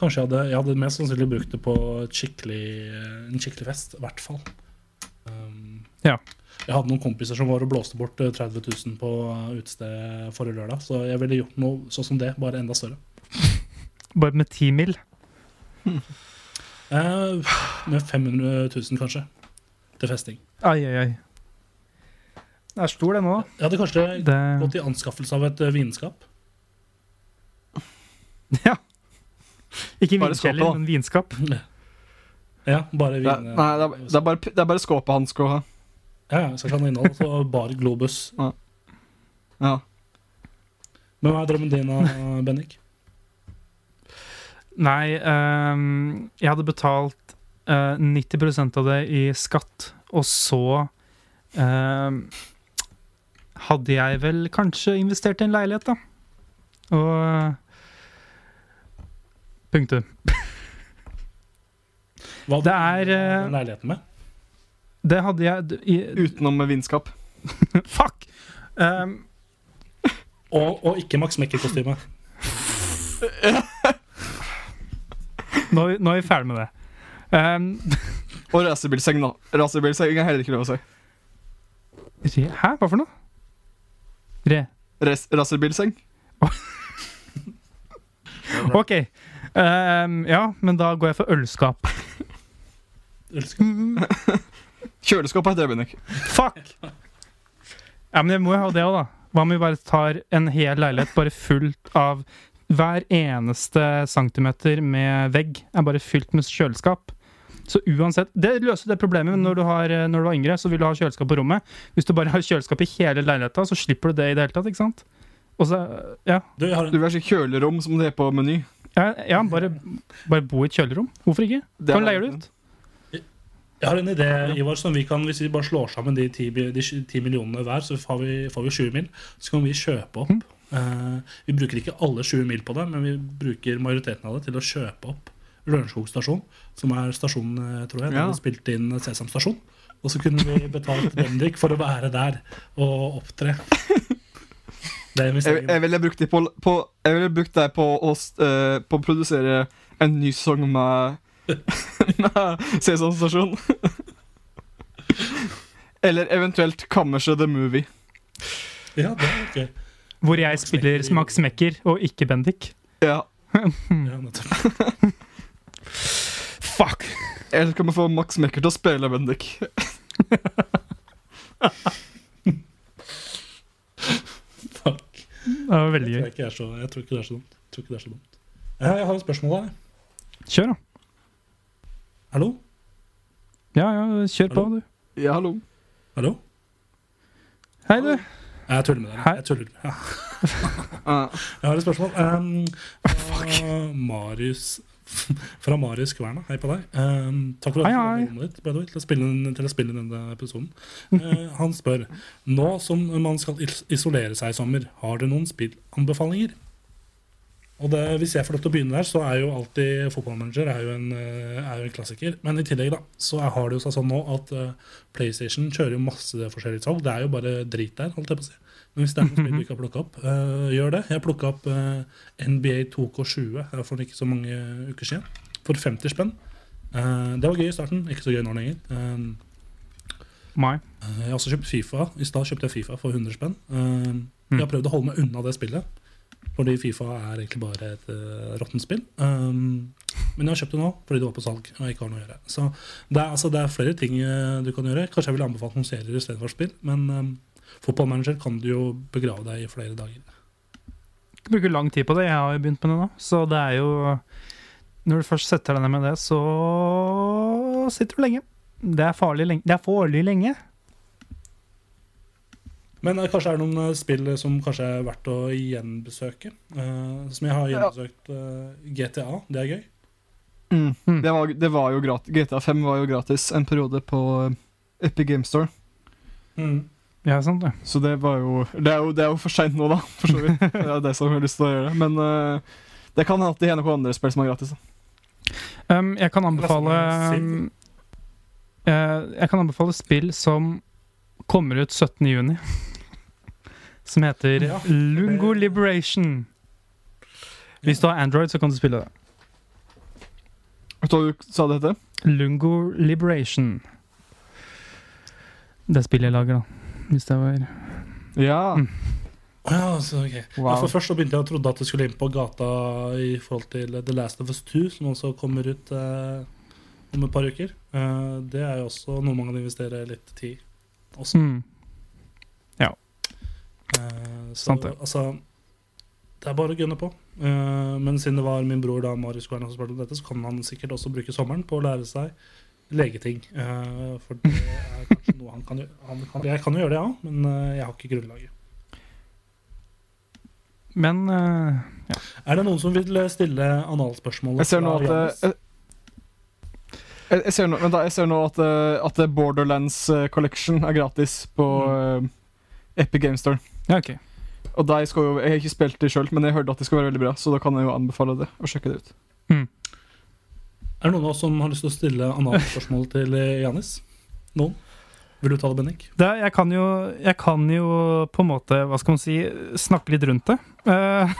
kanskje jeg hadde, jeg hadde mest sannsynlig brukt det på skikkelig, en skikkelig fest, i hvert fall. Um, Ja. Jeg hadde noen kompiser som var og blåste bort eh, 30 000 på eh, utested forrige lørdag, så jeg ville gjort noe sånn som det, bare enda større. [LAUGHS] Bare med 10 mil. Eh, med 500 000, kanskje, til festing. Ai, ai, ai. Det er stor, det nå. Jeg hadde kanskje Det, gått i anskaffelse av et eh, vinskap. [LAUGHS] ja. Ikke vinkjeller, men vinskap. [LAUGHS] Ja, bare Det, er- nei, det, er, det, er bare, det er bare skåpet å ha. Ja, ja, så kan det inneholde så bare Globus. [LAUGHS] Ja. Men hva er drømmen din, da, Bennik? Nei, um, jeg hadde betalt uh, 90% av det i skatt, og så um, hadde jeg vel kanskje investert i en leilighet, da. Og Punktum. Hva hadde er, eh, leiligheten med? Det hadde jeg i, Utenom med vinskap. [LAUGHS] Fuck! Um, Og, og ikke Max Mekker-kostyme. [LAUGHS] nå, nå er vi ferdig med det. Um, [LAUGHS] Og racerbilseng, da. Racerbilseng er heller ikke lov å si. re- Hæ? Hva for noe? Re... Racerbilseng? OK. Um, ja, men da går jeg for ølskap. Elsker. Kjøleskap heter det, Bendik. Fuck! Ja, men jeg må jo ha det òg, da. Hva om vi bare tar en hel leilighet bare fullt av Hver eneste centimeter med vegg er bare fylt med kjøleskap. Så uansett Det løser det problemet når du, har, når du var yngre, så vil du ha kjøleskap på rommet. Hvis du bare har kjøleskap i hele leiligheta, så slipper du det i det hele tatt, ikke sant? Og så, ja, Du, har Du en, vil ha kjølerom som det er på Meny. ja, ja bare, bare bo i et kjølerom. Hvorfor ikke? Kan du leie det ut. Jeg har en idé, Ivar, som vi kan, hvis vi bare slår sammen de ti, de ti millionene hver, så får vi, får vi 20 mil. Så kan vi kjøpe opp. eh, vi bruker ikke alle 20 mil på det, men vi bruker majoriteten av det til å kjøpe opp Lørenskog stasjon, som er stasjonen, eh, tror jeg. Ja. Den spilte inn Sesam stasjon. Og så kunne vi betalt Bendik for å være der og opptre. [LAUGHS] Det Jeg, jeg ville brukt deg på, på Jeg ville brukt det på å eh, På å produsere en ny sesong med Med Stasjon. Eller eventuelt Kammerset The Movie. Ja, det er ok. Hvor jeg spiller Max Mekker og ikke Bendik. Ja. Ja. Fuck! Eller kan vi få Max Mekker til å spille Bendik? Fuck. Det var veldig gøy. jeg tror ikke det er så dumt. Jeg tror ikke det så dumt. Ja, jeg har et spørsmål da. Kjør, da. Hallo? Ja, ja, kjør på, du. Ja, hallo. Hallo? Hei, du. Jeg tuller med deg. Jeg tuller. Ja. Ja. [LAUGHS] Jeg har et spørsmål. Um, fra Marius Fra Marius Kverna. Hei på deg. Um, takk for at du kom ditt by the way, til å spille, til å spille denne episoden. Uh, han spør Nå som man skal isolere seg i sommer, har dere noen spillanbefalinger? Og det, Hvis jeg får lov til å begynne der, så er jo alltid fotballmanager er jo en, eh, er jo en klassiker. Men i tillegg da, så har det jo seg sånn nå at uh, PlayStation kjører jo masse forskjellige salg. Det er jo bare drit der, holdt jeg på å si. Men hvis det er noen spill [LAUGHS] du ikke har plukka opp, uh, gjør det. Jeg plukka opp uh, NBA 2K20 for ikke så mange uker siden. For 50 spenn. Det var gøy i starten, ikke så gøy nå lenger. Mai. Jeg har også kjøpt Fifa. I stad kjøpte jeg Fifa for 100 spenn. Jeg har prøvd å holde meg unna det spillet. Fordi Fifa er egentlig bare et uh, råttent spill. Um, men jeg har kjøpt det nå fordi det var på salg. og jeg ikke har noe å gjøre Så det er, altså, det er flere ting uh, du kan gjøre. Kanskje jeg ville anbefalt noen serier istedenfor spill. Men um, fotballmanager kan du jo begrave deg i flere dager. Du bruker lang tid på det. Jeg har jo begynt med det nå. Så det er jo Når du først setter deg ned med det, så sitter du lenge. Det er farlig lenge. Det er farlig lenge. Men eh, kanskje er det noen eh, spill som kanskje er verdt å gjenbesøke. Eh, som jeg har gjenbesøkt eh, GTA. Det er gøy. Mm. Mm. Det, var, det var jo gratis. GTA 5 var jo gratis en periode på eh, Epic Game Store. Ja, sant det. Så det var jo Det er jo, det er jo for seint nå, da. For så vidt. [LAUGHS] Det er det som har lyst til å gjøre det. Men uh, det kan alltid hende noen andre spill som er gratis. Da. Um, jeg kan anbefale um, eh, Jeg kan anbefale spill som kommer ut 17. Som heter Ja, Lungo Liberation. Hvis du har Android, så kan du spille det. Vet du hva du sa det heter? Lungo Liberation. Det spillet jeg lager, da. Hvis det var Ja. Mm. Ja, altså, okay. Wow. for Først så begynte jeg å trodde at det skulle inn på gata i forhold til The Last of Us 2, som også kommer ut eh, om et par uker. Eh, det er jo også noe man kan investere litt tid. Også. mm. Eh, så Sant det. altså Det er bare å gunne på. Eh, men siden det var min bror da, Marius Kverna som spurte om dette, så kan han sikkert også bruke sommeren på å lære seg legeting. Eh, for det er kanskje noe han kan gjøre. Han kan, jeg kan jo gjøre det, ja, men eh, jeg har ikke grunnlaget. Men eh, Er det noen som vil stille analspørsmål? Jeg ser nå at jeg, jeg, ser nå, da, jeg ser nå at, at Borderlands Collection er gratis på eh, Epic Game Store. ja, OK. Og de skal jo, Jeg har ikke spilt det sjøl, men jeg hørte at det skal være veldig bra, så da kan jeg jo anbefale det. og sjekke det ut. Mm. Er det noen av oss som har lyst til å stille analspørsmål [LAUGHS] til Janis? Noen? Vil du ta det, Bennik? Jeg, kan jo, jeg kan jo på en måte, hva skal man si, snakke litt rundt det. Uh,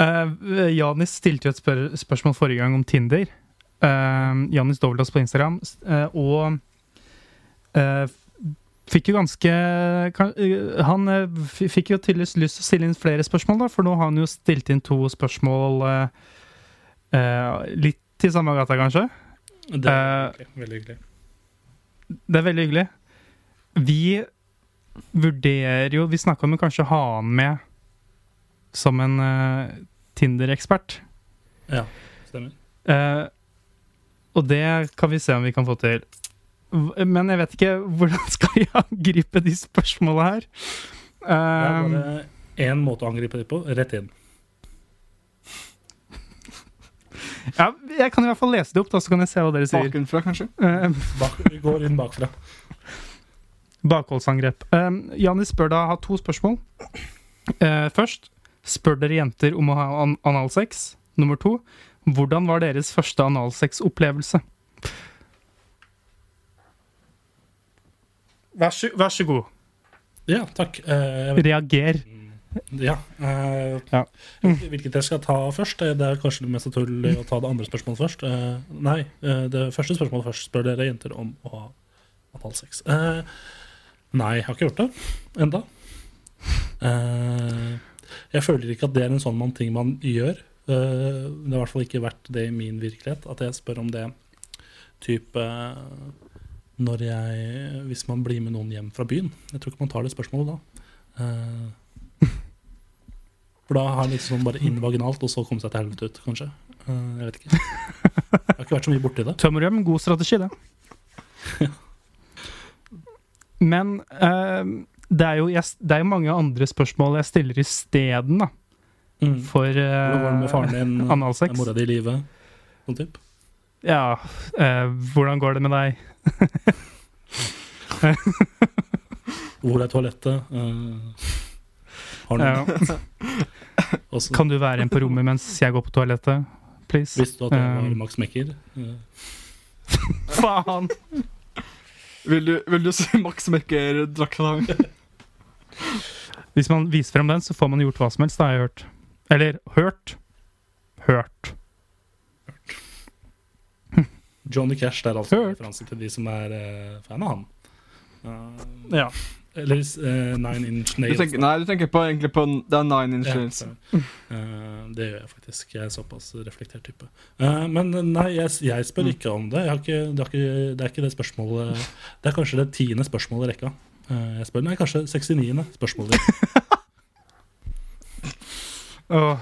uh, [LAUGHS] Janis stilte jo et spør spørsmål forrige gang om Tinder. Uh, Janis Dovelas på Instagram. og eh, fikk jo ganske eh, Han eh, fikk jo tydeligvis lyst til å stille inn flere spørsmål, da, for nå har han jo stilt inn to spørsmål eh, eh, litt i samme gata, kanskje. Det er Eh, veldig hyggelig. Det er veldig hyggelig. Vi vurderer jo Vi snakka om å kanskje ha han med som en uh, Tinder-ekspert. Ja, stemmer. Eh, og det kan vi se om vi kan få til. Men jeg vet ikke hvordan [LAUGHS] skal jeg angripe de spørsmåla her. Det er Um, bare én måte å angripe det på. Rett inn. [LAUGHS] ja, jeg kan i hvert fall lese det opp, da, så kan jeg se hva dere sier. Bakenfra, kanskje? Um, Bak, vi går inn bakfra. [LAUGHS] Bakholdsangrep. Um, Janis spør da har to spørsmål. Uh, først, spør dere jenter om å ha an analsex? Nummer to, hvordan var deres første analsex-opplevelse? Vær så, vær så god. Ja, takk. Eh, Reager. ja. eh, Ja. jeg Hvilket jeg skal ta først? Eh, Det er kanskje det mest naturlig å ta det andre spørsmålet først. Eh, nei, eh, det første spørsmålet først. Spør dere jenter om å ha analsex? Eh, nei, jeg har ikke gjort det enda. Eh, jeg føler ikke at det er en sånn man, ting man gjør. Eh, det har i hvert fall ikke vært det i min virkelighet. At jeg spør om det type jeg Hvis man blir med noen hjem fra byen. Jeg tror ikke man tar det spørsmålet da. Uh, [LAUGHS] for da har liksom bare inn vaginalt, og så komme seg til helvete ut, kanskje. Uh, jeg vet ikke. Jeg har ikke vært så mye borti det. [LAUGHS] Tømmerhjem, god strategi, det. Men uh, det, er jo, jeg, det er jo mange andre spørsmål jeg stiller isteden, da. Mm. For Hvordan går det med faren din? eh, [LAUGHS] analsex. Er mora di i live? Sånn typ? Ja, eh, hvordan går det med deg? [LAUGHS] Hvor er toalettet? Uh, har du Ja. [LAUGHS] Kan du være igjen på rommet mens jeg går på toalettet? Please. Visste du at jeg var Um, Max Mekker? Uh. [LAUGHS] Faen! Vil du, vil du se Max Mekker-drakta? Hvis man viser frem den, så får man gjort hva som helst, det har jeg hørt. Eller hørt. Hørt. Johnny Cash det er altså en referanse til de som er uh, fan av han. Uh, Ja. Eller uh, Nine Inch Du Nails. tenker, nei, du tenker på, egentlig på Det er Nine Inch Nails. Ja, uh, det gjør jeg faktisk. Jeg er såpass reflektert type. Uh, men nei, jeg, jeg spør Mm. ikke om det. Jeg har ikke, det, er ikke, det er ikke det spørsmålet Det er kanskje det tiende spørsmålet i rekka. Eh, jeg spør, nei, kanskje 69. spørsmålet. [LAUGHS] Åh,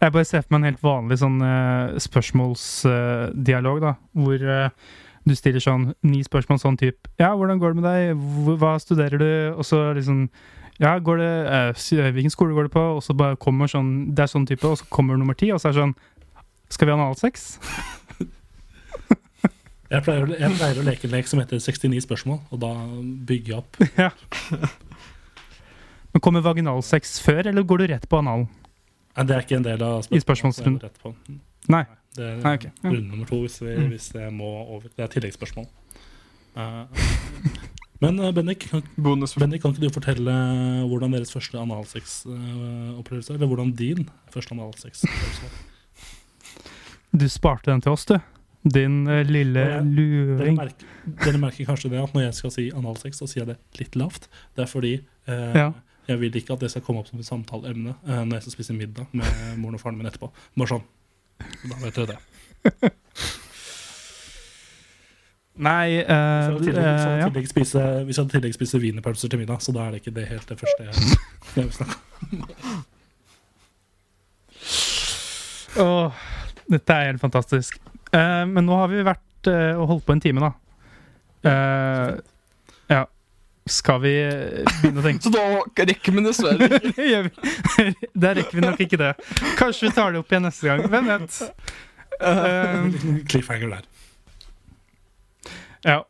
jeg bare ser for meg en helt vanlig sånn uh, spørsmålsdialog, da. Hvor uh, du stiller sånn ni spørsmål sånn type Ja, hvordan går det med deg? Hva studerer du? Og så liksom Ja, går det eh, Hvilken skole går du på? Og så bare kommer sånn Det er sånn type, og så kommer nummer ti, og så er det sånn Skal vi ha analsex? [LAUGHS] Jeg pleier, jeg pleier å leke en lek som heter 69 spørsmål, og da bygger jeg opp. [LAUGHS] ja. Men kommer vaginalsex før, eller går du rett på anal? Nei, det er ikke en del av I spørsmålsrunden. Nei. Det er Nei, ok. Ja. runde nummer to hvis, vi, Mm. hvis jeg må over. Det er tilleggsspørsmål. Uh, [LAUGHS] men eh, Bendik, kan, Bendik, kan ikke du fortelle hvordan deres første analsexopplevelse uh, Eller hvordan din første analsexopplevelse var? Du sparte den til oss, du. Din uh, lille Ja, Dere luring. merker, dere merker kanskje det at når jeg skal si analsex, så sier jeg det litt lavt. Det er fordi Ja. Jeg vil ikke at det skal komme opp som et samtaleemne uh, når jeg skal spise middag med moren og faren min etterpå. Bare sånn. Da vet dere det. Nei uh, eh, i tillegg, skal i ja. spise, vi skal i tillegg spise wienerpølser til middag, så da er det ikke det helt det første jeg, jeg vil snakke om. Åh, dette er helt fantastisk. Uh, men nå har vi vært uh, og holdt på en time, da. Uh, ja. Skal vi eh, begynne å tenke [LAUGHS] Så da rekker vi dessverre ikke. [LAUGHS] Gjør [LAUGHS] rekker vi nok ikke det. Kanskje vi tar det opp igjen neste gang. Hvem vet? Eh, Cliffhanger der. ja.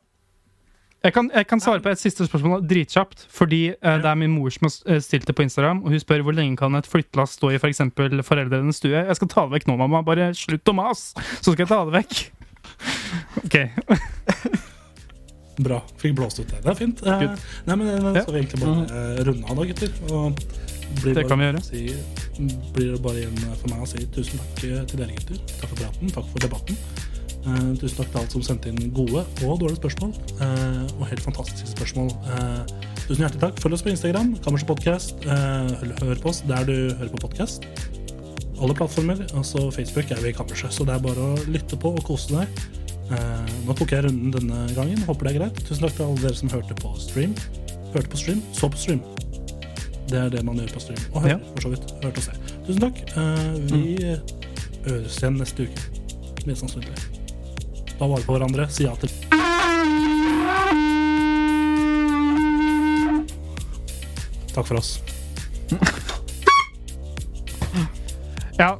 Jeg kan, jeg kan svare på et siste spørsmål dritkjapt. Fordi uh, det er min mor som har stilt det på Instagram. Og hun spør hvor lenge kan et flyttelass stå i f.eks. For foreldrenes stue. Jeg skal ta det vekk nå, mamma. Bare slutt å mase, så skal jeg ta det vekk. OK. Bra. Fikk blåst ut det. Det er fint. Eh, nei, men Da skal vi egentlig bare eh, runde av, da, gutter. Og blir Det kan vi gjøre. Si, blir det bare igjen for meg å si tusen takk eh, til dere, gutter. Takk for praten. Takk for debatten. Eh, tusen takk til alle som sendte inn gode og dårlige spørsmål. eh, og helt fantastiske spørsmål. Eh, tusen hjertelig takk. Følg oss på Instagram. Kammerset Podcast. Eh, hør på oss der du hører på podkast. Alle plattformer. Altså Facebook er vi i Kammerset, så det er bare å lytte på og kose deg. Eh, nå tok jeg runden denne gangen. Håper det er greit. Tusen takk til alle dere som hørte på stream. Hørte på stream, så på stream. Det er det man gjør på stream. Og hører, Ja. for så vidt. Hørte og se. Tusen takk. Eh, vi øres igjen neste uke. Mest sannsynlig. Ta vare på hverandre. Si ja til Takk for oss. Ja,